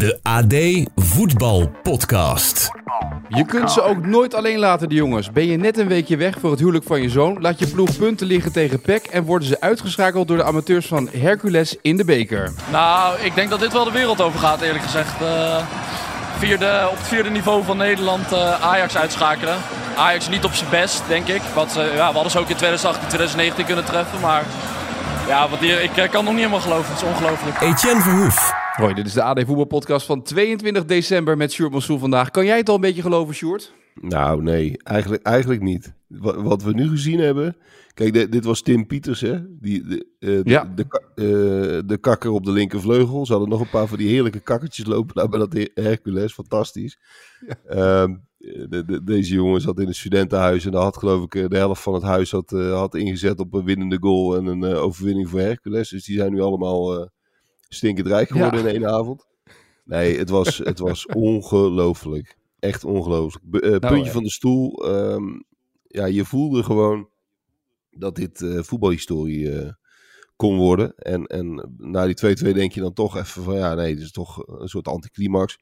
De AD Voetbal Podcast. Je kunt ze ook nooit alleen laten, de jongens. Ben je net een weekje weg voor het huwelijk van je zoon, laat je ploeg punten liggen tegen PEC en worden ze uitgeschakeld door de amateurs van Hercules in de beker. Nou, ik denk dat dit wel de wereld over gaat, eerlijk gezegd. Uh, vierde, op het vierde niveau van Nederland uh, Ajax uitschakelen. Ajax niet op zijn best, denk ik. Wat, uh, ja, we hadden ze ook in 2018, 2019 kunnen treffen, maar ja, wat die, ik kan nog niet helemaal geloven. Het is ongelooflijk. Etienne Verhoef. Hoi, dit is de AD Voetbalpodcast van 22 december met Sjoerd Mansour vandaag. Kan jij het al een beetje geloven, Sjoerd? Nou, nee, eigenlijk, eigenlijk niet. Wat, wat we nu gezien hebben... Kijk, de, dit was Tim Pieters, hè? Die, de, uh, Ja. de, de, uh, de kakker op de linkervleugel. Ze hadden nog een paar van die heerlijke kakkertjes lopen daar bij dat Hercules. Fantastisch. Ehm, de, de, deze jongen zat in een studentenhuis en daar had geloof ik eh, de helft van het huis had, uh, had ingezet op een winnende goal en een uh, overwinning voor Hercules. Dus die zijn nu allemaal uh, stinkend rijk geworden Ja. in één avond. Nee, het was, het was ongelooflijk. Echt ongelooflijk. Be- uh, puntje hè. van de stoel. ehm, ja, je voelde gewoon dat dit uh, voetbalhistorie uh, kon worden. En, en na die 2-2 denk je dan toch even van ja, nee, dit is toch een soort anticlimax.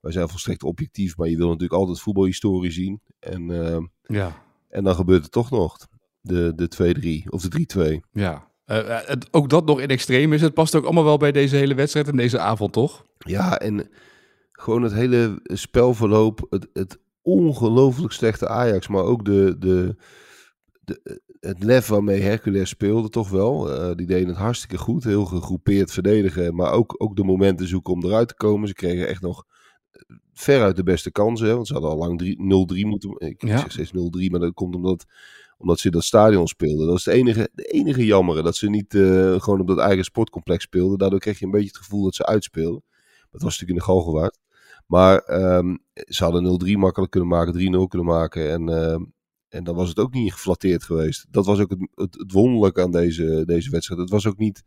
Wij zijn volstrekt objectief, maar je wil natuurlijk altijd voetbalhistorie zien. En, uh, Ja. en dan gebeurt het toch nog. De, de 2-3 of de 3-2. Ja. Uh, het, ook dat nog in extreem is. Het past ook allemaal wel bij deze hele wedstrijd en deze avond, toch? Ja, en gewoon het hele spelverloop, het, het ongelooflijk slechte Ajax, maar ook de, de, de, het lef waarmee Hercules speelde toch wel. Uh, die deden het hartstikke goed, heel gegroepeerd verdedigen, maar ook, ook de momenten zoeken om eruit te komen. Ze kregen echt nog veruit de beste kansen, hè, want ze hadden al lang 0-3 moeten... Ik Ja. zeg steeds 0-3, maar dat komt omdat, omdat ze dat stadion speelden. Dat is het enige, de enige jammere, dat ze niet uh, gewoon op dat eigen sportcomplex speelden. Daardoor kreeg je een beetje het gevoel dat ze uitspeelden. Dat was natuurlijk in de. Maar um, ze hadden 0-3 makkelijk kunnen maken, 3-0 kunnen maken. En, uh, en dan was het ook niet geflatteerd geweest. Dat was ook het, het, wonderlijke aan deze, deze wedstrijd. Het was ook niet...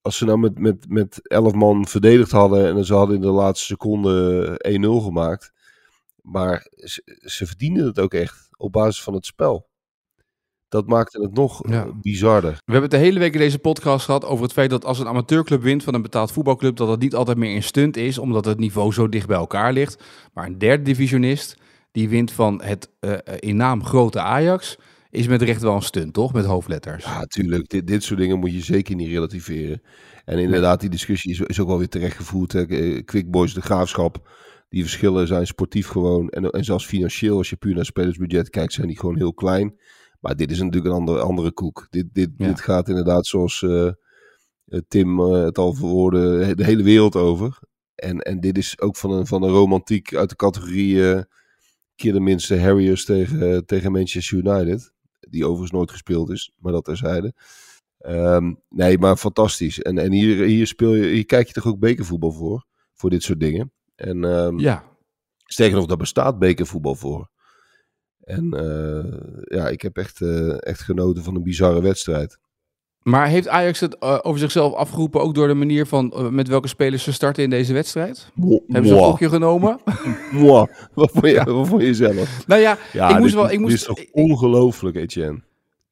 Als ze nou met, met, met 11 man verdedigd hadden en ze hadden in de laatste seconde 1-0 gemaakt. Maar ze, ze verdienden het ook echt op basis van het spel. Dat maakte het nog Ja. bizarder. We hebben het de hele week in deze podcast gehad over het feit dat als een amateurclub wint van een betaald voetbalclub, dat het niet altijd meer in stunt is, omdat het niveau zo dicht bij elkaar ligt. Maar een derde divisionist, die wint van het uh, in naam grote Ajax, is met recht wel een stunt, toch? Met hoofdletters. Ja, tuurlijk. Dit, dit soort dingen moet je zeker niet relativeren. En inderdaad, die discussie is, is ook wel weer terechtgevoerd. Hè. Eh, Quick Boys, de graafschap, die verschillen zijn sportief gewoon. En, en zelfs financieel, als je puur naar spelersbudget kijkt, zijn die gewoon heel klein. Maar dit is natuurlijk een andere, andere koek. Dit, dit, Ja. dit gaat inderdaad, zoals uh, Tim uh, het al verwoordde, de hele wereld over. En, en dit is ook van een, van een romantiek uit de categorie uh, keer de minste Harriers tegen, tegen Manchester United. Die overigens nooit gespeeld is, maar dat terzijde. Um, nee, maar fantastisch. En, en hier, hier, speel je, hier kijk je toch ook bekervoetbal voor? Voor dit soort dingen. En um, Ja, sterker nog, daar bestaat bekervoetbal voor. En uh, ja, ik heb echt, uh, echt genoten van een bizarre wedstrijd. maar heeft Ajax het uh, over zichzelf afgeroepen ook door de manier van met welke spelers ze starten in deze wedstrijd? Mo Hebben ze een gokje genomen? Wat vond je, wat vond je zelf? nou ja, Ja, ik moest dit, wel... Ik moest, dit is toch ongelooflijk, Etienne?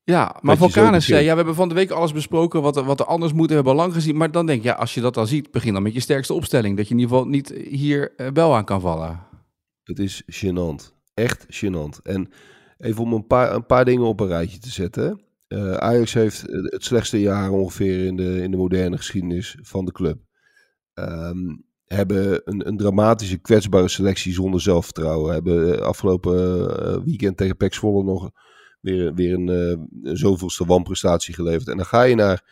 Ja, maar Vulcanus zei, ja, we hebben van de week alles besproken wat er, wat er anders moet. We hebben lang gezien. Maar dan denk je, ja, als je dat dan ziet, begin dan met je sterkste opstelling. Dat je in ieder geval niet hier uh, bel aan kan vallen. Het is gênant. Echt gênant. En even om een paar, een paar dingen op een rijtje te zetten. Uh, Ajax heeft het slechtste jaar ongeveer in de, in de moderne geschiedenis van de club. Um, hebben een, een, dramatische, kwetsbare selectie zonder zelfvertrouwen. Hebben afgelopen weekend tegen Pek Zwolle nog weer, weer een, een zoveelste wanprestatie geleverd. En dan ga je naar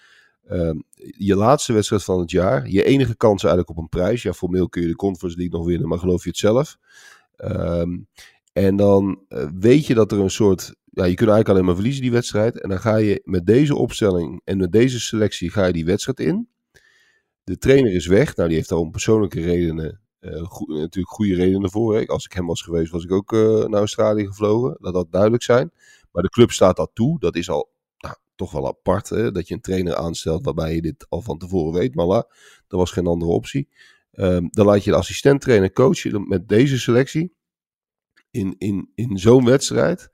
uh, je laatste wedstrijd van het jaar. Je enige kans eigenlijk op een prijs. Ja, formeel kun je de Conference League nog winnen, maar geloof je het zelf? Um, en dan uh, weet je dat er een soort... Ja, je kunt eigenlijk alleen maar verliezen die wedstrijd. En dan ga je met deze opstelling en met deze selectie ga je die wedstrijd in. De trainer is weg. Nou, die heeft daar om persoonlijke redenen go natuurlijk goede redenen voor. Hè. Als ik hem was geweest, was ik ook naar Australië gevlogen. Laat dat duidelijk zijn. Maar de club staat dat toe. Dat is al nou, toch wel apart. Hè? Dat je een trainer aanstelt waarbij je dit al van tevoren weet. Maar la, er was geen andere optie. Um, dan laat je de assistent trainer coachen met deze selectie. In, in, in zo'n wedstrijd.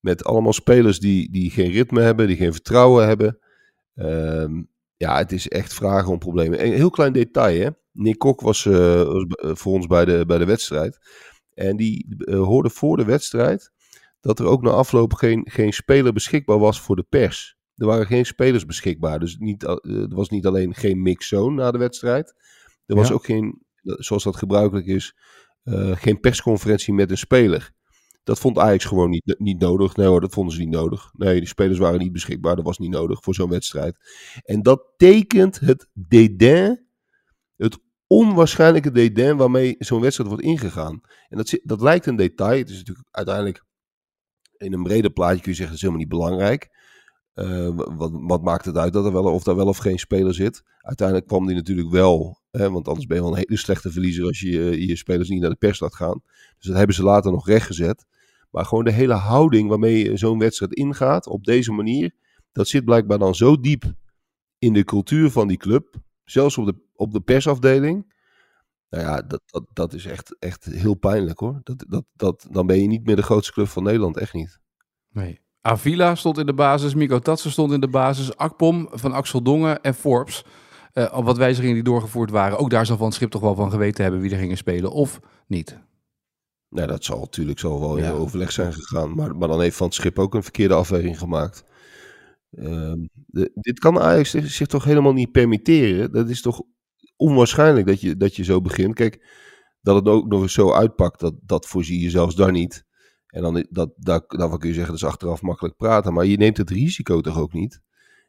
Met allemaal spelers die, die geen ritme hebben. Die geen vertrouwen hebben. Um, ja, het is echt vragen om problemen. Een heel klein detail, hè. Nick Kok was, eh, b- voor ons bij de, bij de wedstrijd. En die eh, hoorde voor de wedstrijd dat er ook na afloop geen, geen speler beschikbaar was voor de pers. Er waren geen spelers beschikbaar. Dus niet, eh, er was niet alleen geen mixzone na de wedstrijd. Er was Ja. ook geen, zoals dat gebruikelijk is, eh, geen persconferentie met een speler. Dat vond Ajax gewoon niet, niet nodig. Nee hoor, dat vonden ze niet nodig. Nee, die spelers waren niet beschikbaar. Dat was niet nodig voor zo'n wedstrijd. En dat tekent het dédain, het onwaarschijnlijke dédain waarmee zo'n wedstrijd wordt ingegaan. En dat, dat lijkt een detail. Het is natuurlijk uiteindelijk in een breder plaatje kun je zeggen, dat is helemaal niet belangrijk. Eh, wat, wat maakt het uit dat er wel, of daar wel of geen speler zit? Uiteindelijk kwam die natuurlijk wel, hè, want anders ben je wel een hele slechte verliezer als je je, je spelers niet naar de pers laat gaan. Dus dat hebben ze later nog rechtgezet. Maar gewoon de hele houding waarmee je zo'n wedstrijd ingaat, op deze manier, dat zit blijkbaar dan zo diep in de cultuur van die club, zelfs op de, op de persafdeling. Nou ja, dat, dat, dat is echt, echt heel pijnlijk hoor. Dat, dat, dat, dan ben je niet meer de grootste club van Nederland, echt niet. Nee. Avila stond in de basis, Miko Tatsen stond in de basis, Akpom van Axel Dongen en Forbes. Op wat wijzigingen die doorgevoerd waren. Ook daar zal Van Schip toch wel van geweten hebben wie er gingen spelen of niet. Nou, dat zal natuurlijk zal wel Ja. in overleg zijn gegaan. Maar, maar dan heeft Van Schip ook een verkeerde afweging gemaakt. Ehm, de- dit kan Ajax zich, zich toch helemaal niet permitteren? Dat is toch onwaarschijnlijk dat je, dat je zo begint. Kijk, dat het ook nog eens zo uitpakt, dat, dat voorzie je zelfs daar niet. En dan, dat, daar, daarvan kun je zeggen, dat is achteraf makkelijk praten. Maar je neemt het risico toch ook niet?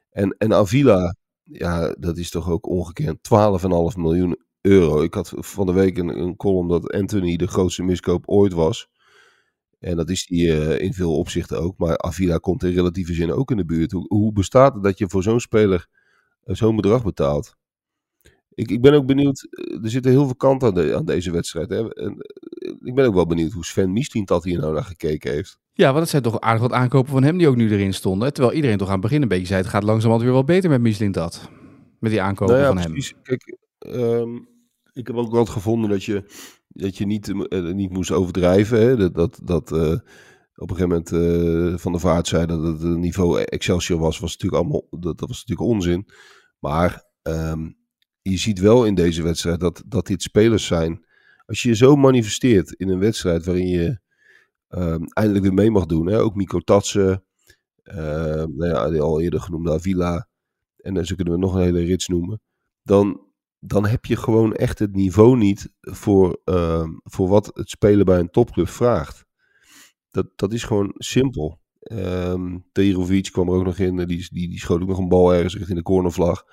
En, en Avila, ja, dat is toch ook ongekend. 12,5 miljoen euro. Ik had van de week een, een column dat Anthony de grootste miskoop ooit was. En dat is die eh, in veel opzichten ook. Maar Avila komt in relatieve zin ook in de buurt. Hoe, hoe bestaat het dat je voor zo'n speler eh, zo'n bedrag betaalt? Ik, ik ben ook benieuwd. eh, Er zitten heel veel kanten aan, de- aan deze wedstrijd. Hè? En, eh, ik ben ook wel benieuwd hoe Sven Mislintat hier nou naar gekeken heeft. Ja, want het zijn toch aardig wat aankopen van hem die ook nu erin stonden. Terwijl iedereen toch aan het begin een beetje zei, het gaat langzamerhand weer wel beter met Michelin dat. Met die aankopen Nou ja, van hem. precies. Kijk, ehm, ik heb ook wel gevonden dat je, dat je niet, eh, niet moest overdrijven. Hè? Dat, dat, dat op een gegeven moment Van der Vaart zei dat het niveau Excelsior was, was natuurlijk allemaal, dat, dat was natuurlijk onzin. Maar ehm, je ziet wel in deze wedstrijd dat, dat dit spelers zijn. Als je je zo manifesteert in een wedstrijd waarin je ehm, eindelijk weer mee mag doen. Hè? Ook Miko Tatsen, ehm, nou ja, al eerder genoemde Avila. En zo kunnen we nog een hele rits noemen. Dan, dan heb je gewoon echt het niveau niet voor, ehm, voor wat het spelen bij een topclub vraagt. Dat, dat is gewoon simpel. Terovic kwam er ook nog in. Die, die, die schoot ook nog een bal ergens richting de cornervlag.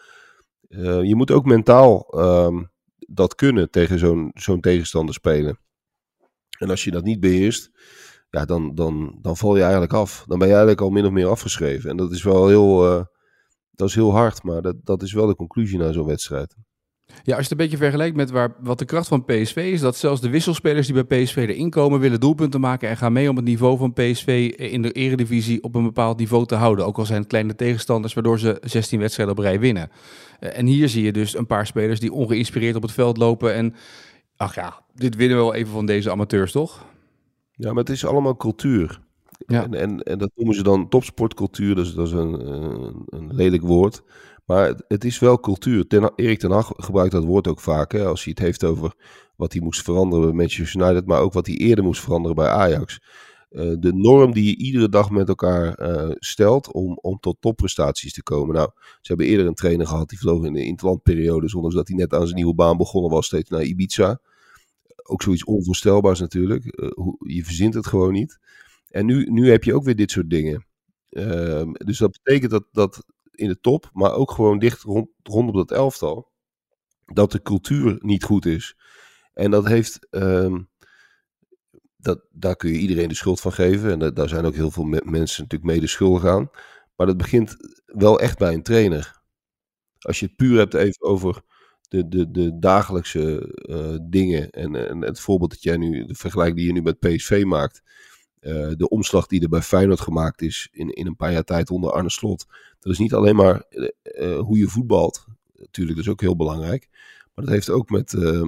Eh, je moet ook mentaal ehm, dat kunnen tegen zo'n zo'n tegenstander spelen. En als je dat niet beheerst, ja, dan, dan, dan val je eigenlijk af. Dan ben je eigenlijk al min of meer afgeschreven. En dat is wel heel, eh, dat is heel hard, maar dat, dat is wel de conclusie na zo'n wedstrijd. Ja, als je het een beetje vergelijkt met waar, wat de kracht van PSV is, dat zelfs de wisselspelers die bij PSV erin komen, willen doelpunten maken en gaan mee om het niveau van PSV in de eredivisie op een bepaald niveau te houden. Ook al zijn het kleine tegenstanders, waardoor ze 16 wedstrijden op rij winnen. Eh, En hier zie je dus een paar spelers die ongeïnspireerd op het veld lopen en, ach ja, dit winnen we wel even van deze amateurs, toch? Ja, maar het is allemaal cultuur. Ja. En, en, en dat noemen ze dan topsportcultuur, dus dat is een, een, een lelijk woord. Maar het, is wel cultuur. Ten, Erik ten Hag gebruikt dat woord ook vaak, hè, als hij het heeft over wat hij moest veranderen bij Manchester United, maar ook wat hij eerder moest veranderen bij Ajax. Eh, de norm die je iedere dag met elkaar eh, stelt om, om tot topprestaties te komen. Nou, ze hebben eerder een trainer gehad die vloog in de interlandperiode, zonder dat hij net aan zijn nieuwe baan begonnen was, steeds naar Ibiza. Ook zoiets onvoorstelbaars natuurlijk. Eh, je verzint het gewoon niet. En nu, nu heb je ook weer dit soort dingen. Ehm, dus dat betekent dat, dat in de top, maar ook gewoon dicht rond, rondom dat elftal, dat de cultuur niet goed is. En dat heeft, ehm, dat, daar kun je iedereen de schuld van geven. En da- daar zijn ook heel veel me- mensen natuurlijk mede schuldig aan. Maar dat begint wel echt bij een trainer. Als je het puur hebt even over de, de, de dagelijkse eh, dingen. En, en het voorbeeld dat jij nu, de vergelijking die je nu met PSV maakt. eh, de omslag die er bij Feyenoord gemaakt is in, in een paar jaar tijd onder Arne Slot. Dat is niet alleen maar eh, eh, hoe je voetbalt. Natuurlijk, dat is ook heel belangrijk. Maar dat heeft ook met, eh,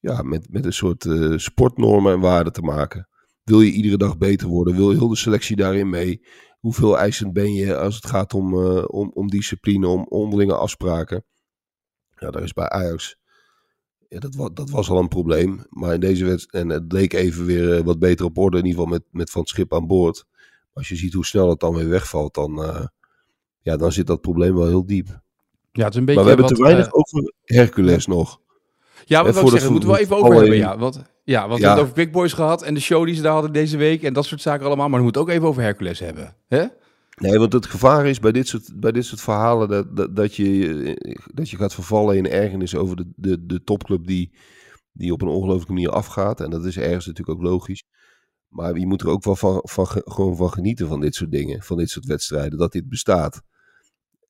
ja, met, met een soort sportnormen en waarden te maken. wil je iedere dag beter worden? Wil heel de selectie daarin mee? Hoeveel eisend ben je als het gaat om, om, om discipline, om onderlinge afspraken? Ja, daar is bij Ajax. Ja, dat, was, dat was al een probleem. Maar in deze wedstrijd. En het leek even weer wat beter op orde. In ieder geval met, met Van Schip aan boord. Maar als je ziet hoe snel het dan weer wegvalt. Dan, ja, dan zit dat probleem wel heel diep. Ja, het is een beetje. Maar we hebben wat, te weinig uh, over Hercules nog. Ja, wat wil ik zeggen, moeten we even over hebben. Ja, want, ja, want we hebben het over Quick Boys gehad en de show die ze daar hadden deze week en dat soort zaken allemaal. Maar we moeten ook even over Hercules hebben. Hè? Nee, want het gevaar is bij dit soort, bij dit soort verhalen dat, dat, dat, je, dat je gaat vervallen in ergernis over de, de, de topclub die, die op een ongelooflijke manier afgaat. En dat is ergens natuurlijk ook logisch. Maar je moet er ook wel van, van, ge- gewoon van genieten van dit soort dingen, van dit soort wedstrijden, dat dit bestaat.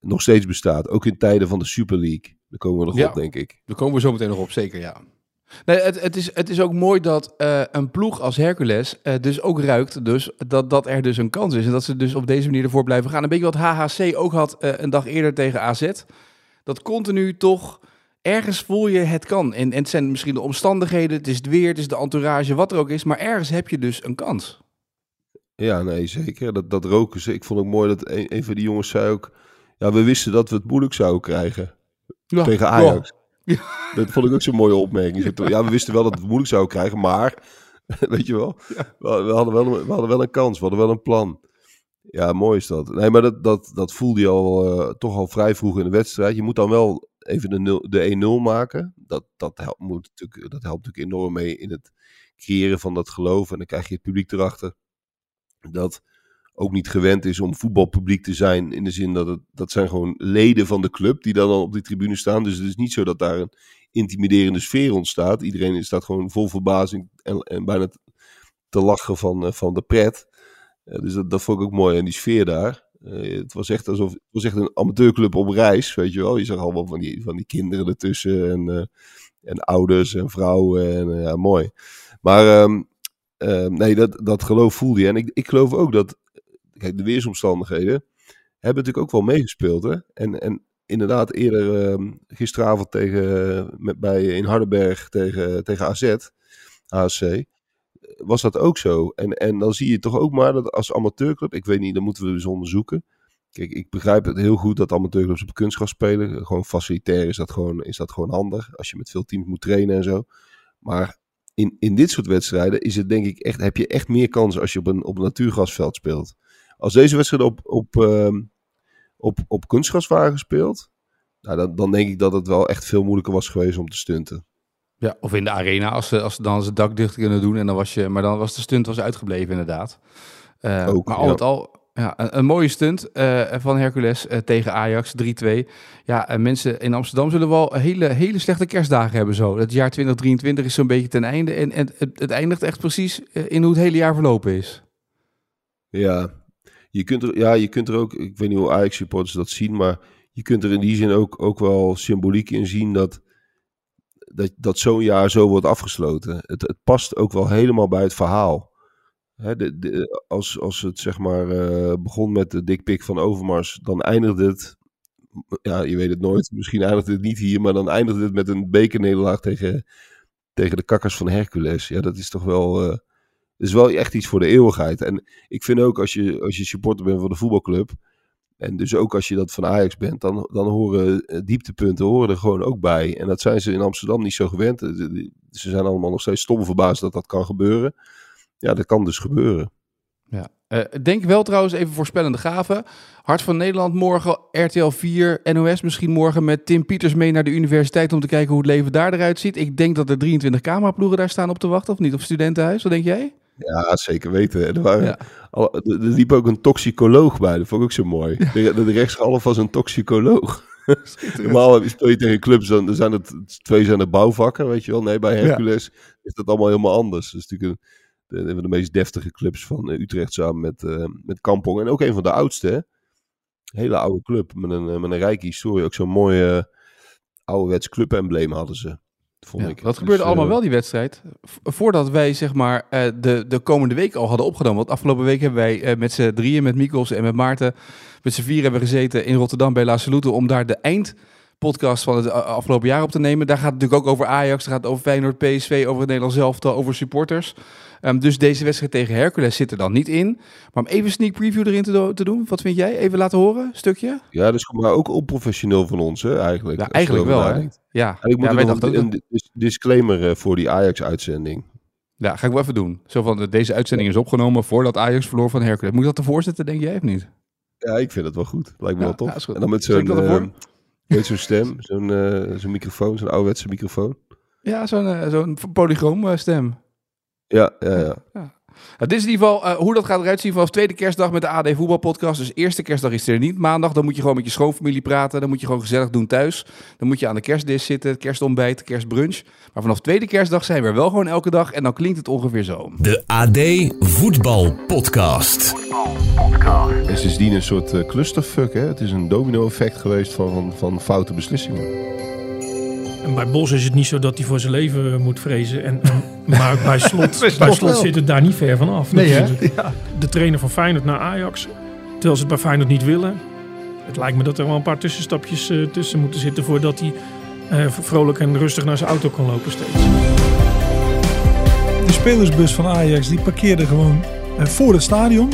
Nog steeds bestaat, ook in tijden van de Super League. Daar komen we nog Ja. op, denk ik. Daar komen we zo meteen nog op, zeker ja. Nee, het, het, is, het is ook mooi dat eh, een ploeg als Hercules eh, dus ook ruikt dus dat, dat er dus een kans is. En dat ze dus op deze manier ervoor blijven gaan. Een beetje wat HHC ook had eh, een dag eerder tegen AZ. Dat continu toch ergens voel je het kan. En, en het zijn misschien de omstandigheden, het is het weer, het is de entourage, wat er ook is. Maar ergens heb je dus een kans. Ja, nee, zeker. Dat, dat roken ze. Ik vond ook mooi dat een, een van die jongens zei ook... Ja, we wisten dat we het moeilijk zouden krijgen. Ja, tegen Ajax. Dat vond ik ook zo'n mooie opmerking. Ja, we wisten wel dat we het moeilijk zouden krijgen, maar weet je wel, we, we hadden wel een, we hadden wel een kans, we hadden wel een plan. Ja, mooi is dat. Nee, maar dat, dat, dat voelde je al, eh, toch al vrij vroeg in de wedstrijd. Je moet dan wel even de, nul- de 1-0 maken. Dat, dat, helpt, moet natuurlijk, dat helpt natuurlijk enorm mee in het creëren van dat geloof. En dan krijg je het publiek erachter dat ook niet gewend is om voetbalpubliek te zijn. In de zin dat het, dat zijn gewoon leden van de club die dan al op die tribune staan. Dus het is niet zo dat daar een intimiderende sfeer ontstaat. Iedereen staat gewoon vol verbazing en, en bijna te- lachen van, eh, van de pret. Eh, dus dat, dat vond ik ook mooi. En die sfeer daar. Eh, het was echt alsof het was echt een amateurclub op reis, weet je wel. Je zag allemaal van die, van die kinderen ertussen en, eh, en ouders en vrouwen. En, eh, ja, mooi. Maar ehm, ehm, nee, dat, dat geloof voelde je. En ik, ik geloof ook dat kijk, de weersomstandigheden hebben natuurlijk ook wel meegespeeld. Hè? En, en inderdaad, eerder ehm, gisteravond tegen, met, bij, in Hardenberg tegen, tegen AZ, ASC, was dat ook zo. En, en dan zie je toch ook maar dat als amateurclub, ik weet niet, dat moeten we dus onderzoeken. Kijk, ik begrijp het heel goed dat amateurclubs op kunstgras spelen. Gewoon facilitair is dat gewoon, is dat gewoon handig. Als je met veel teams moet trainen en zo. Maar in, in dit soort wedstrijden is het denk ik echt, heb je echt meer kans als je op een, op een natuurgrasveld speelt. Als deze wedstrijd op, op, ehm, op, op kunstgras waren gespeeld, nou, dan, dan denk ik dat het wel echt veel moeilijker was geweest om te stunten. Ja, of in de arena, als ze, als ze dan het dak dicht kunnen doen. En dan was je, maar dan was de stunt was uitgebleven inderdaad. Eh, Ook, maar al ja. met al, ja, een, een mooie stunt eh, van Hercules eh, tegen Ajax, 3-2. Ja, en mensen in Amsterdam zullen wel hele, hele slechte kerstdagen hebben zo. Het jaar 2023 is zo'n beetje ten einde. En, en het, het eindigt echt precies in hoe het hele jaar verlopen is. Ja, je kunt er, ja, je kunt er ook, ik weet niet hoe Ajax-supporters dat zien, maar je kunt er in die zin ook, ook wel symboliek in zien dat, dat, dat zo'n jaar zo wordt afgesloten. Het, het past ook wel helemaal bij het verhaal. Hè, de, als, als het zeg maar eh, begon met de dikpik van Overmars, dan eindigde het, ja, je weet het nooit, misschien eindigde het niet hier, maar dan eindigde het met een bekernederlaag tegen, tegen de kakkers van Hercules. Ja, dat is toch wel, dat is wel echt iets voor de eeuwigheid. En ik vind ook als je, als je supporter bent van de voetbalclub. En dus ook als je dat van Ajax bent, dan, dan horen eh, dieptepunten horen er gewoon ook bij. En dat zijn ze in Amsterdam niet zo gewend. Eh, Ze zijn allemaal nog steeds stom verbaasd dat dat kan gebeuren. Ja, dat kan dus gebeuren. Ja. Eh, denk wel trouwens even voorspellende gaven. Hart van Nederland morgen, RTL 4, NOS misschien morgen met Tim Pieters mee naar de universiteit om te kijken hoe het leven daar eruit ziet. Ik denk dat er 23 cameraploegen daar staan op te wachten, of niet? Op studentenhuis, wat denk jij? Ja, zeker weten. En Er, waren, Ja. al- er, liep ook een toxicoloog bij. Dat vond ik ook zo mooi. De, de rechtshalf was een toxicoloog. Normaal speel je tegen clubs, dan zijn het twee zijn er bouwvakken, weet je wel. Nee, bij Hercules is dat allemaal helemaal anders. Dat is natuurlijk een, de, een van de meest deftige clubs van eh, Utrecht samen met, eh, met Kampong. En ook een van de oudste, hè. Hele oude club met een, eh, met een rijke historie. Ook zo'n mooi eh, ouderwets clubembleem hadden ze. Vond Ja, ik. dat Dus, gebeurde allemaal eh, wel, die wedstrijd. Voordat wij zeg maar eh, de, de komende week al hadden opgenomen. Want afgelopen week hebben wij eh, met z'n drieën, met Mikkels en met Maarten, met z'n vier hebben gezeten in Rotterdam bij La Salute om daar de podcast van het a- afgelopen jaar op te nemen. Daar gaat het natuurlijk ook over Ajax, daar gaat het over Feyenoord, PSV, over het Nederlands elftal, over supporters. Ehm, dus deze wedstrijd tegen Hercules zit er dan niet in. Maar om even een sneak preview erin te, do- te doen, wat vind jij? Even laten horen, stukje? Ja, dus maar ook onprofessioneel van ons, hè, eigenlijk. Ja, eigenlijk wel, hè? Ja, ja moet er nog een, disclaimer eh, voor die Ajax-uitzending. Ja, ga ik wel even doen. Zo van, eh, deze uitzending is opgenomen voordat Ajax verloor van Hercules. Moet ik dat ervoor zetten, denk jij, of niet? Ja, ik vind het wel goed. Lijkt me Ja, wel tof. ja, en dan met ik zo'n met zo'n stem, zo'n eh, zo'n microfoon, zo'n ouderwetse microfoon. Ja, zo'n eh, zo'n polychroom eh, stem. Ja, ja, ja. Nou, dit is in ieder geval eh, hoe dat gaat eruit zien vanaf tweede kerstdag met de AD Voetbalpodcast. Dus eerste kerstdag is er niet. Maandag, dan moet je gewoon met je schoonfamilie praten. Dan moet je gewoon gezellig doen thuis. Dan moet je aan de kerstdis zitten, kerstontbijt, kerstbrunch. Maar vanaf tweede kerstdag zijn we er wel gewoon elke dag. En dan klinkt het ongeveer zo. De AD Voetbal Podcast. En sindsdien een soort eh, clusterfuck, hè. Het is een domino-effect geweest van, van, van foute beslissingen. En bij Bos is het niet zo dat hij voor zijn leven moet vrezen. En, en- maar bij slot, bij slot zit het daar niet ver van af. Nee, hè? natuurlijk. De trainer van Feyenoord naar Ajax. Terwijl ze het bij Feyenoord niet willen. Het lijkt me dat er wel een paar tussenstapjes eh, tussen moeten zitten... voordat hij eh, vrolijk en rustig naar zijn auto kan lopen steeds. De spelersbus van Ajax die parkeerde gewoon eh, voor het stadion.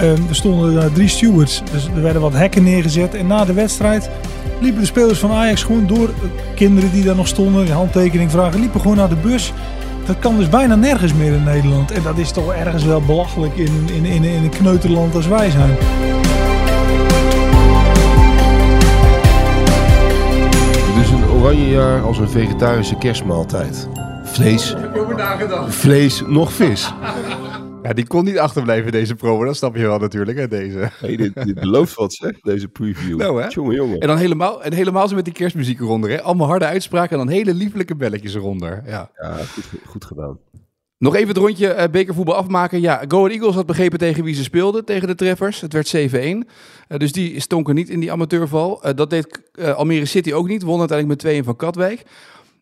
Eh, er stonden daar drie stewards, dus er werden wat hekken neergezet. En na de wedstrijd liepen de spelers van Ajax gewoon door. Kinderen die daar nog stonden, die handtekening vragen, liepen gewoon naar de bus. Dat kan dus bijna nergens meer in Nederland. En dat is toch ergens wel belachelijk in, in, in, in een kneuterland als wij zijn. Het is een oranje jaar als een vegetarische kerstmaaltijd. Vlees, vlees, nog vis. Ja, die kon niet achterblijven deze promo. Dat snap je wel natuurlijk, hè, deze. Hey, dit, dit belooft wat, zeg, deze preview. Nou, hè? Jongen. En dan helemaal, en helemaal zo met die kerstmuziek eronder. Hè? Allemaal harde uitspraken en dan hele lieflijke belletjes eronder. Ja. Ja, goed, goed gedaan. Nog even het rondje eh, bekervoetbal afmaken. Ja, Go Ahead Eagles had begrepen tegen wie ze speelden, tegen de treffers. Het werd 7-1. Eh, dus die stonken niet in die amateurval. Eh, dat deed Almere City ook niet. Won uiteindelijk met 2-1 van Katwijk.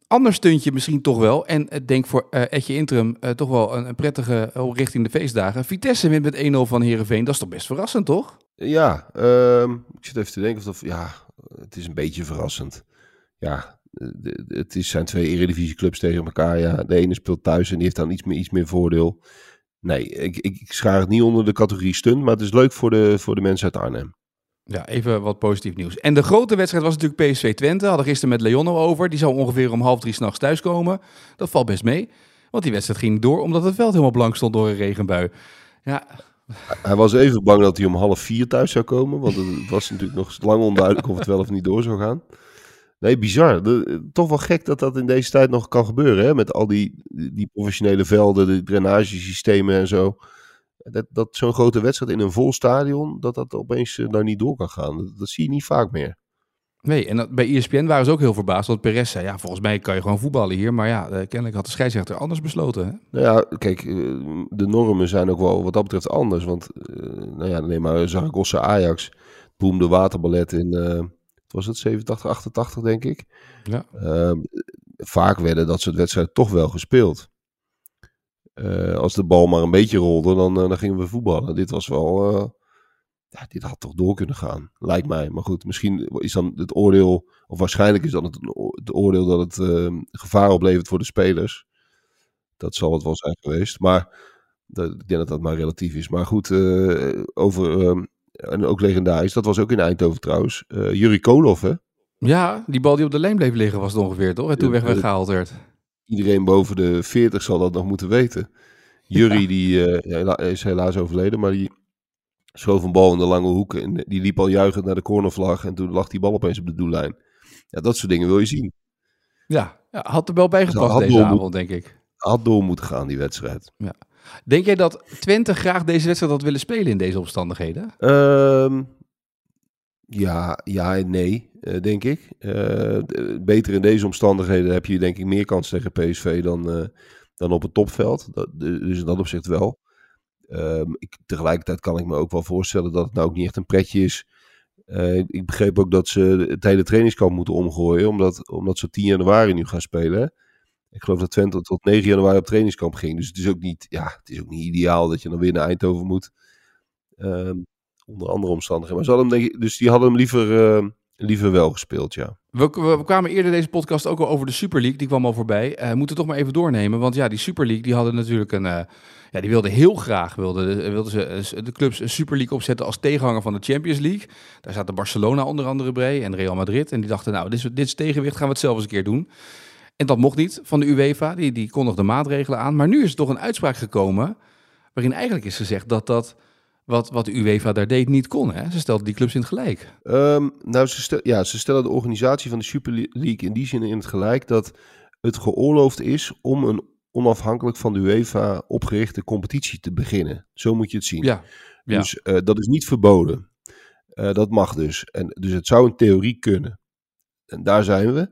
Ander stuntje misschien toch wel. En ik denk voor eh Etje Interim eh, toch wel een, een prettige eh, richting de feestdagen. Vitesse wint met 1-0 van Herenveen. Dat is toch best verrassend, toch? Ja, ehm, ik zit even te denken of. Ja, het is een beetje verrassend. Ja, het is, zijn twee eredivisieclubs tegen elkaar. Ja, de ene speelt thuis en die heeft dan iets meer, iets meer voordeel. Nee, ik, ik, ik schaar het niet onder de categorie stunt, maar het is leuk voor de, voor de mensen uit Arnhem. Ja, even wat positief nieuws. En de grote wedstrijd was natuurlijk PSV Twente. Hadden gisteren met Leonno over. Die zou ongeveer om half drie s'nachts thuiskomen. Dat valt best mee. Want die wedstrijd ging door omdat het veld helemaal blank stond door een regenbui. Ja, Hij was even bang dat hij om half vier thuis zou komen, want het was natuurlijk nog lang onduidelijk of het wel of niet door zou gaan. Nee, bizar. Toch wel gek dat dat in deze tijd nog kan gebeuren, hè? met al die, die professionele velden, de drainagesystemen en zo. Dat, dat zo'n grote wedstrijd in een vol stadion, dat dat opeens eh, nou niet door kan gaan. Dat, dat zie je niet vaak meer. nee. En dat, bij ESPN waren ze ook heel verbaasd. Want Perez zei, ja, volgens mij kan je gewoon voetballen hier. Maar ja, eh, kennelijk had de scheidsrechter anders besloten. Hè? Nou ja, kijk, eh, de normen zijn ook wel wat dat betreft anders. Want, nou ja, neem maar Zaragoza Ajax, boemde waterballet in, wat was het, 87, 88 denk ik. Ja. Ehm, vaak werden dat soort wedstrijden toch wel gespeeld. Eh, als de bal maar een beetje rolde, dan, eh, dan gingen we voetballen. Dit was wel, eh, ja, dit had toch door kunnen gaan, lijkt mij. Maar goed, misschien is dan het oordeel, of waarschijnlijk is dan het, het oordeel dat het eh, gevaar oplevert voor de spelers. Dat zal het wel zijn geweest. Maar dat, ik denk dat dat maar relatief is. Maar goed, over, eh, en ook legendarisch, dat was ook in Eindhoven trouwens. Eh Juri Kolov, hè? Ja, die bal die op de lijn bleef liggen was het ongeveer, toch? En toen Ja, weg weggehaald werd. Iedereen boven de 40 zal dat nog moeten weten. Jury die eh, ja, is helaas overleden, maar die schoof een bal in de lange hoek. En die liep al juichend naar de cornervlag. En toen lag die bal opeens op de doellijn. Ja, dat soort dingen wil je zien. Ja, ja had er wel bijgepast Had deze moet- avond, denk ik. Had door moeten gaan, die wedstrijd. Denk jij dat Twente graag deze wedstrijd had willen spelen in deze omstandigheden? Ehm, ja, ja en nee, eh, denk ik. Eh, beter in deze omstandigheden heb je denk ik meer kans tegen PSV dan, eh, dan op het topveld. Dat, dus in dat opzicht wel. Ehm, ik, tegelijkertijd kan ik me ook wel voorstellen dat het nou ook niet echt een pretje is. Ik begreep ook dat ze het hele trainingskamp moeten omgooien, omdat, omdat ze op 10 januari nu gaan spelen. Ik geloof dat Twente tot 9 januari op trainingskamp ging. Dus het is ook niet, ja, het is ook niet ideaal dat je dan weer naar Eindhoven moet. Ehm, onder andere omstandigheden. Maar ze hadden hem, denk dus die hadden hem liever, eh, liever wel gespeeld, ja. We, kwamen eerder deze podcast ook al over de Super League. Die kwam al voorbij. Eh moeten toch maar even doornemen. Want ja, die Super League die hadden natuurlijk een. eh, ja, die wilden heel graag wilden, wilden ze de clubs een Super League opzetten als tegenhanger van de Champions League. Daar zaten Barcelona onder andere bij en Real Madrid. En die dachten, nou, dit is, dit tegenwicht, gaan we het zelf eens een keer doen. En dat mocht niet van de UEFA. Die, die kondigde maatregelen aan. Maar nu is er toch een uitspraak gekomen. waarin eigenlijk is gezegd dat dat. Wat, wat de UEFA daar deed niet kon. Hè? Ze stelden die clubs in het gelijk. Ehm, nou, ze, stel- ja, ze stellen de organisatie van de Super League in die zin in het gelijk dat het geoorloofd is om een onafhankelijk van de UEFA opgerichte competitie te beginnen. Zo moet je het zien. Ja, ja. Dus eh, dat is niet verboden. Eh, dat mag dus. En, dus het zou in theorie kunnen. En daar zijn we.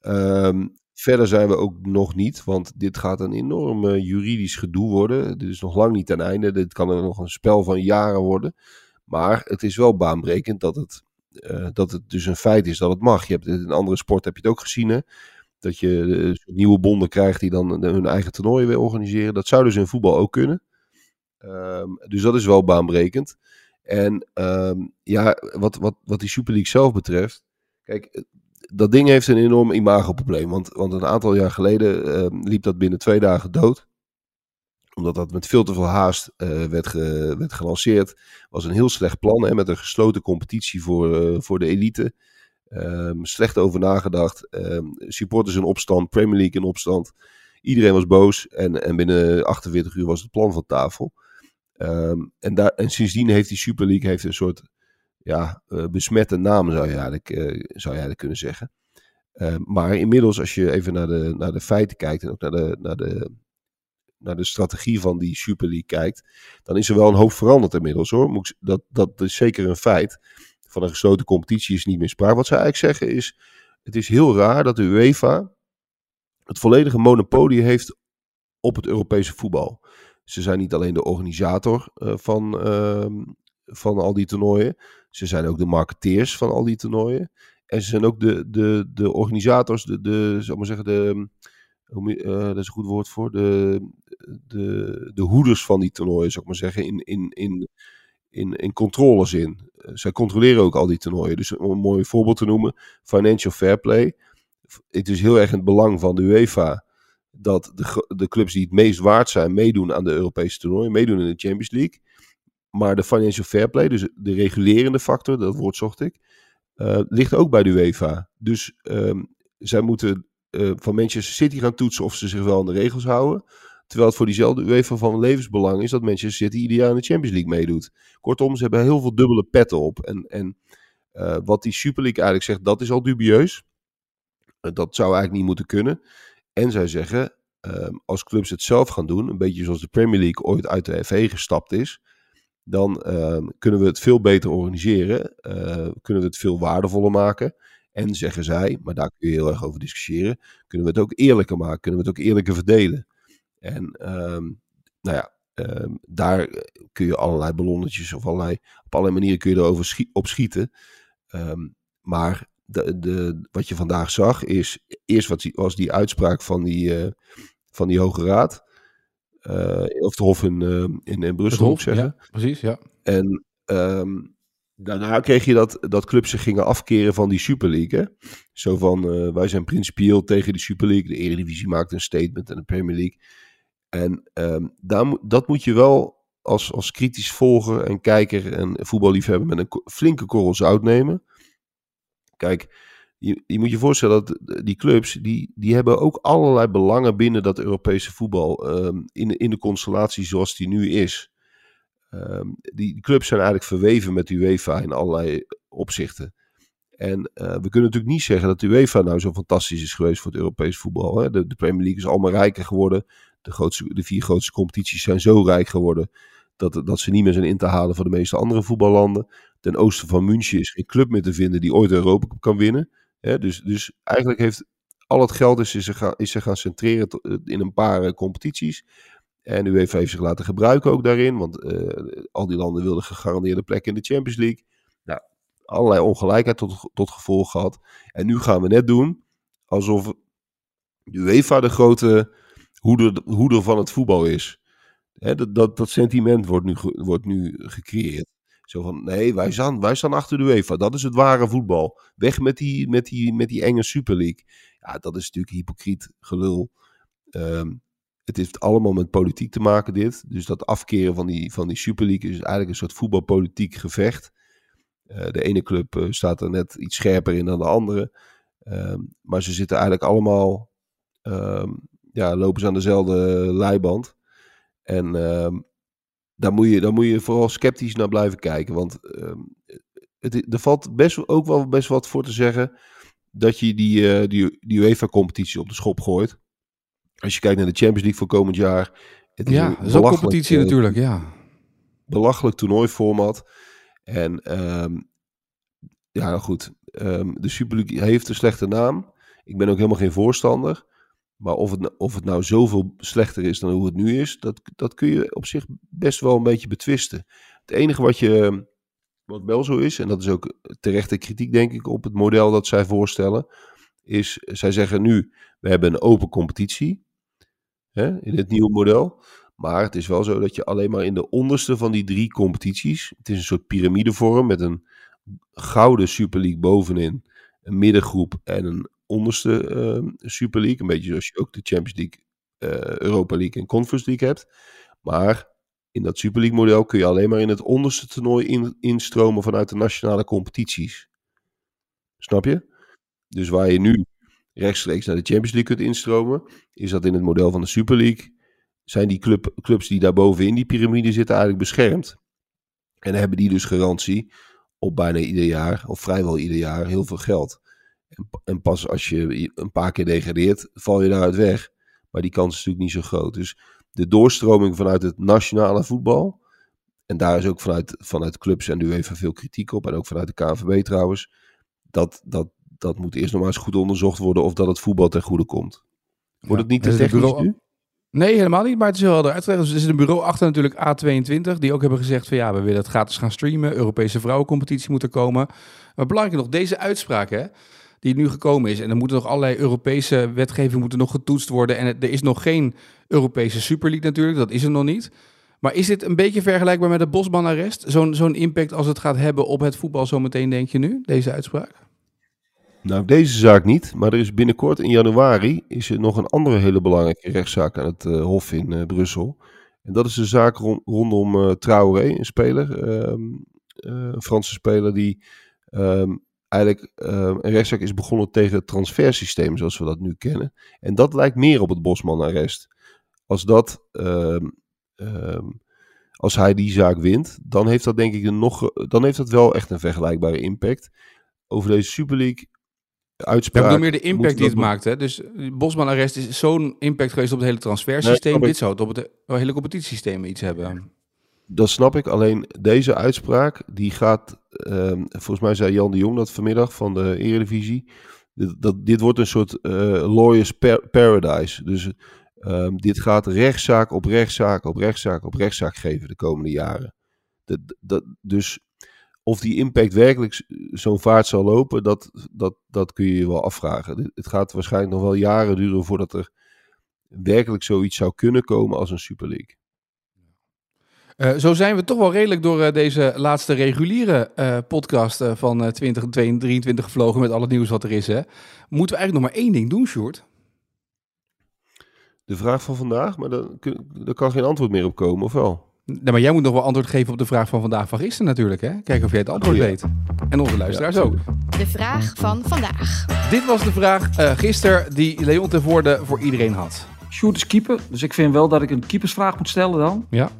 Ehm, verder zijn we ook nog niet, want dit gaat een enorm eh, juridisch gedoe worden. Dit is nog lang niet ten einde. Dit kan er nog een spel van jaren worden. Maar het is wel baanbrekend dat het, eh, dat het dus een feit is dat het mag. Je hebt het in andere sporten heb je het ook gezien, hè? Dat je eh, nieuwe bonden krijgt die dan hun eigen toernooien weer organiseren. Dat zou dus in voetbal ook kunnen. Ehm, dus dat is wel baanbrekend. En ehm, ja, wat, wat, wat die Super League zelf betreft. Kijk, dat ding heeft een enorm imagoprobleem. Want, want een aantal jaar geleden ehm, liep dat binnen twee dagen dood. Omdat dat met veel te veel haast eh, werd, werd gelanceerd. Was een heel slecht plan. Hè, met een gesloten competitie voor, eh, voor de elite. Ehm, slecht over nagedacht. Ehm, supporters in opstand. Premier League in opstand. Iedereen was boos. En, en binnen 48 uur was het plan van tafel. En, daar, en sindsdien heeft die Super League heeft een soort ja, eh, besmette naam, zou je eigenlijk, eh, zou je eigenlijk kunnen zeggen. Ehm, maar inmiddels, als je even naar de, naar de feiten kijkt en ook naar de, naar, de, naar de strategie van die Super League kijkt, dan is er wel een hoop veranderd inmiddels hoor. Dat, dat is zeker een feit. Van een gesloten competitie is niet meer sprake. Wat ze eigenlijk zeggen is, het is heel raar dat de UEFA het volledige monopolie heeft op het Europese voetbal. Ze zijn niet alleen de organisator eh, van, ehm, van al die toernooien. Ze zijn ook de marketeers van al die toernooien. En ze zijn ook de, de, de organisators, de, de, zal maar zeggen, de, eh, dat is een goed woord voor, de, de, de hoeders van die toernooien, zou ik maar zeggen, in, in, in, in, in controlezin. Eh, zij controleren ook al die toernooien. Dus om een mooi voorbeeld te noemen, financial fair play. Het is heel erg in het belang van de UEFA dat de, de clubs die het meest waard zijn meedoen aan de Europese toernooien, meedoen in de Champions League. Maar de financial fair play, dus de regulerende factor, dat woord zocht ik, eh, ligt ook bij de UEFA. Dus ehm, zij moeten eh, van Manchester City gaan toetsen of ze zich wel aan de regels houden. Terwijl het voor diezelfde UEFA van levensbelang is dat Manchester City ieder in de Champions League meedoet. Kortom, ze hebben heel veel dubbele petten op. En, en eh, wat die Super League eigenlijk zegt, dat is al dubieus. Dat zou eigenlijk niet moeten kunnen. En zij zeggen, ehm, als clubs het zelf gaan doen, een beetje zoals de Premier League ooit uit de FA gestapt is, dan ehm, kunnen we het veel beter organiseren, eh, kunnen we het veel waardevoller maken. En zeggen zij, maar daar kun je heel erg over discussiëren, kunnen we het ook eerlijker maken, kunnen we het ook eerlijker verdelen. En ehm, nou ja, ehm, daar kun je allerlei ballonnetjes of allerlei, op allerlei manieren kun je erover schie- op schieten. Maar de, de, wat je vandaag zag is, eerst wat die, was die uitspraak van die, eh, van die Hoge Raad. Eh, of de Hof in, eh, in, in Brussel, ik zeggen. ja, precies, ja. En ehm, daarna kreeg je dat, dat clubs zich gingen afkeren van die Super League. Hè? Zo van, eh, wij zijn principieel tegen de Super League. De Eredivisie maakt een statement en de Premier League. En ehm, daar, dat moet je wel als, als kritisch volger en kijker en voetballiefhebber met een flinke korrel zout nemen. Kijk, je, je moet je voorstellen dat die clubs, die, die hebben ook allerlei belangen binnen dat Europese voetbal. ehm, in, in de constellatie zoals die nu is. Ehm, die, clubs zijn eigenlijk verweven met de UEFA in allerlei opzichten. En eh, we kunnen natuurlijk niet zeggen dat de UEFA nou zo fantastisch is geweest voor het Europees voetbal. Hè? De, Premier League is allemaal rijker geworden. De, grootste, de vier grootste competities zijn zo rijk geworden dat, dat ze niet meer zijn in te halen voor de meeste andere voetballanden. Ten oosten van München is geen club meer te vinden die ooit Europa kan winnen. Dus, dus eigenlijk heeft al het geld is, is, zich gaan, is zich gaan centreren eh, in een paar eh, competities. En UEFA heeft zich laten gebruiken ook daarin. Want eh, al die landen wilden gegarandeerde plekken in de Champions League. Nou, allerlei ongelijkheid tot, tot gevolg gehad. En nu gaan we net doen alsof UEFA de grote hoeder, hoeder van het voetbal is. Dat, dat, dat sentiment wordt nu, wordt nu gecreëerd. Zo van, nee, wij staan, wij staan achter de UEFA. Dat is het ware voetbal. Weg met die, met die, met die enge Super League. Ja, dat is natuurlijk hypocriet gelul. Ehm, het heeft allemaal met politiek te maken, dit. Dus dat afkeren van die, van die Super League is eigenlijk een soort voetbalpolitiek gevecht. Eh, de ene club eh, staat er net iets scherper in dan de andere. Ehm, maar ze zitten eigenlijk allemaal, ehm, ja, lopen ze aan dezelfde leiband. En daar, moet je, daar moet je vooral sceptisch naar blijven kijken. Want het, er valt best, ook wel best wat voor te zeggen dat je die, uh, die, die UEFA-competitie op de schop gooit. Als je kijkt naar de Champions League voor komend jaar. Het is ja, een competitie uh, natuurlijk, ja. Belachelijk toernooiformat. En um, ja, goed. Um, de Super League heeft een slechte naam. Ik ben ook helemaal geen voorstander. Maar of het, of het nou zoveel slechter is dan hoe het nu is, dat, dat kun je op zich best wel een beetje betwisten. Het enige wat, je, wat wel zo is, en dat is ook terechte kritiek denk ik op het model dat zij voorstellen, is zij zeggen nu, we hebben een open competitie hè, in het nieuwe model. Maar het is wel zo dat je alleen maar in de onderste van die drie competities, het is een soort piramidevorm met een gouden Super League bovenin, een middengroep en een onderste uh, Super League. Een beetje zoals je ook de Champions League, uh, Europa League en Conference League hebt. Maar in dat Super League model kun je alleen maar in het onderste toernooi in, instromen vanuit de nationale competities. Snap je? Dus waar je nu rechtstreeks naar de Champions League kunt instromen, is dat in het model van de Super League zijn die club, clubs die daar bovenin die piramide zitten eigenlijk beschermd. En hebben die dus garantie op bijna ieder jaar, of vrijwel ieder jaar, heel veel geld. En, pas als je een paar keer degradeert, val je daaruit weg. Maar die kans is natuurlijk niet zo groot. Dus de doorstroming vanuit het nationale voetbal. En daar is ook vanuit, vanuit clubs en nu even veel kritiek op. En ook vanuit de KNVB trouwens. Dat, dat, dat moet eerst nog maar eens goed onderzocht worden of dat het voetbal ten goede komt. Wordt het niet te technisch nu? Nee, helemaal niet. Maar het is heel helder uitgelegd. Dus er zit een bureau achter natuurlijk A22. Die ook hebben gezegd van ja, we willen het gratis gaan streamen. Europese vrouwencompetitie moet er komen. Maar belangrijk nog, deze uitspraak hè, die nu gekomen is. En er moeten nog allerlei Europese wetgeving moeten nog getoetst worden. En er is nog geen Europese Super League natuurlijk. Dat is er nog niet. Maar is dit een beetje vergelijkbaar met het Bosman-arrest? Zo'n zo'n impact als het gaat hebben op het voetbal zometeen, denk je nu, deze uitspraak? Nou, deze zaak niet, maar er is binnenkort in januari is er nog een andere hele belangrijke rechtszaak aan het uh, Hof in uh, Brussel. En dat is de zaak rond, rondom uh, Traoré, een speler, um, een Franse speler die um, eigenlijk um, een rechtszaak is begonnen tegen het transfersysteem zoals we dat nu kennen. En dat lijkt meer op het Bosman-arrest. Als dat, als hij die zaak wint, dan heeft dat denk ik een nog, dan heeft dat wel echt een vergelijkbare impact. Over deze Super League uitspraak. Ja, meer de impact die het maakt. Hè? Dus Bosman-arrest is zo'n impact geweest op het hele transfersysteem. Dit zou het op het hele competitiesysteem iets hebben. Dat snap ik. Alleen deze uitspraak, die gaat... Um, volgens mij zei Jan de Jong dat vanmiddag van de Eredivisie. Dat, dit wordt een soort uh, lawyers paradise. Dus um, dit gaat rechtszaak op rechtszaak op rechtszaak op rechtszaak geven de komende jaren. Dat, dat, dus of die impact werkelijk zo'n vaart zal lopen, dat, dat, dat kun je je wel afvragen. Het gaat waarschijnlijk nog wel jaren duren voordat er werkelijk zoiets zou kunnen komen als een Super League. Uh, zo zijn we toch wel redelijk door uh, deze laatste reguliere uh, podcast van 2023 gevlogen met al het nieuws wat er is. Hè. Moeten we eigenlijk nog maar één ding doen, Sjoerd? De vraag van vandaag, maar daar kan geen antwoord meer op komen, of wel? Nee, maar jij moet nog wel antwoord geven op de vraag van vandaag van gisteren natuurlijk. Hè? Kijken of jij het antwoord oh, weet. En onze luisteraars ook. De vraag van vandaag. Dit was de vraag uh, gisteren die Leon ten Voorde voor iedereen had. Sjoerd is keeper, dus ik vind wel dat ik een keepersvraag moet stellen dan. Ja.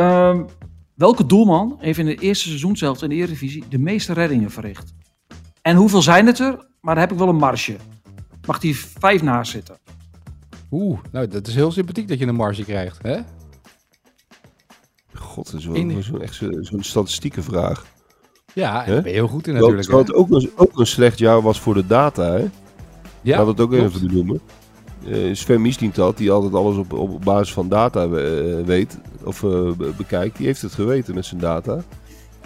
Um, welke doelman heeft in de eerste seizoen zelfs in de Eredivisie de meeste reddingen verricht? En hoeveel zijn het er? Maar daar heb ik wel een marge. Mag die vijf naast zitten? Oeh, nou dat is heel sympathiek dat je een marge krijgt, hè? God, dat is wel, zo, echt zo'n statistieke vraag. Ja, daar ben je heel goed in natuurlijk. Terwijl het ook een, ook een slecht jaar was voor de data, hè? Ja, Laat het ook klopt. even benoemen. Uh, Sven Misdient dat, die altijd alles op, op basis van data uh, weet, of uh, bekijkt. Die heeft het geweten met zijn data.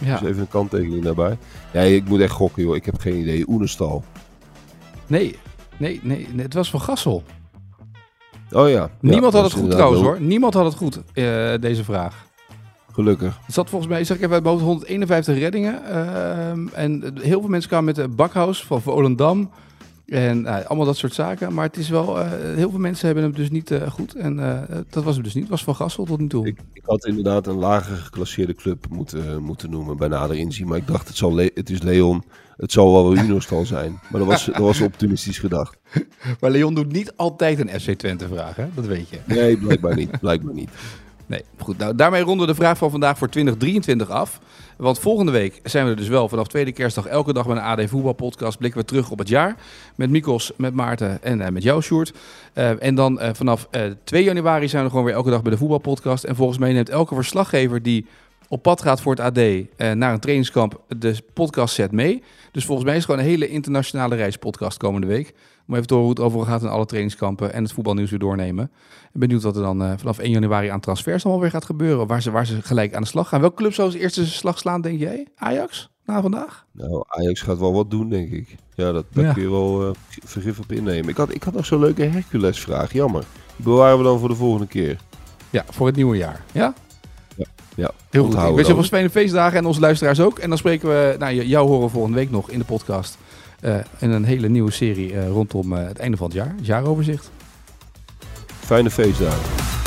Ja. Dus even een kanttekening daarbij. Ja, ik moet echt gokken, joh. Ik heb geen idee. Oenestal. Nee, nee, nee, het was van Gassel. Oh ja. Niemand ja, had het goed trouwens, hoor. Niemand had het goed, deze vraag. Gelukkig. Het zat volgens mij, zeg ik even hoofd, 151 reddingen. Ehm, en heel veel mensen kwamen met de Bakhuis van Volendam. En eh, allemaal dat soort zaken. Maar het is wel, eh, heel veel mensen hebben hem dus niet eh, goed. En dat was hem dus niet. Het was Van Gassel tot nu toe. Ik, ik had inderdaad een lager geclasseerde club moeten, moeten noemen bij nader inzien. Maar ik dacht, het, zal Le- het is Leon. Het zal wel Unostal zijn. Maar dat was, dat was optimistisch gedacht. Maar Leon doet niet altijd een FC Twente vraag, hè? Dat weet je. Nee, blijkbaar niet. Blijkbaar niet. Nee, goed. Nou, daarmee ronden we de vraag van vandaag voor 2023 af. Want volgende week zijn we er dus wel vanaf tweede kerstdag elke dag met een AD Voetbalpodcast. Blikken we terug op het jaar. Met Mikos, met Maarten en eh, met jou, Sjoerd. Eh, en dan eh, vanaf eh 2 januari zijn we gewoon weer elke dag bij de Voetbalpodcast. En volgens mij neemt elke verslaggever die op pad gaat voor het AD naar een trainingskamp de podcast set mee. Dus volgens mij is het gewoon een hele internationale reispodcast komende week. Om even horen hoe het overal gaat in alle trainingskampen en het voetbalnieuws weer doornemen. Ik ben benieuwd wat er dan eh, vanaf 1 januari aan transfers allemaal weer gaat gebeuren. Waar ze, waar ze gelijk aan de slag gaan. Welke club zou als eerste slag slaan, denk jij? Ajax? Na vandaag? Nou, Ajax gaat wel wat doen, denk ik. Ja, dat, daar Ja. kun je wel eh, vergif op innemen. Ik had, ik had nog zo'n leuke Hercules-vraag. Jammer. Die bewaren we dan voor de volgende keer. Ja, voor het nieuwe jaar. Ja? Ja, Heel goed. Ik wens je veel fijne feestdagen en onze luisteraars ook. En dan spreken we nou, jou horen volgende week nog in de podcast. Eh, in een hele nieuwe serie eh, rondom eh, het einde van het jaar. Het jaaroverzicht. Fijne feestdagen.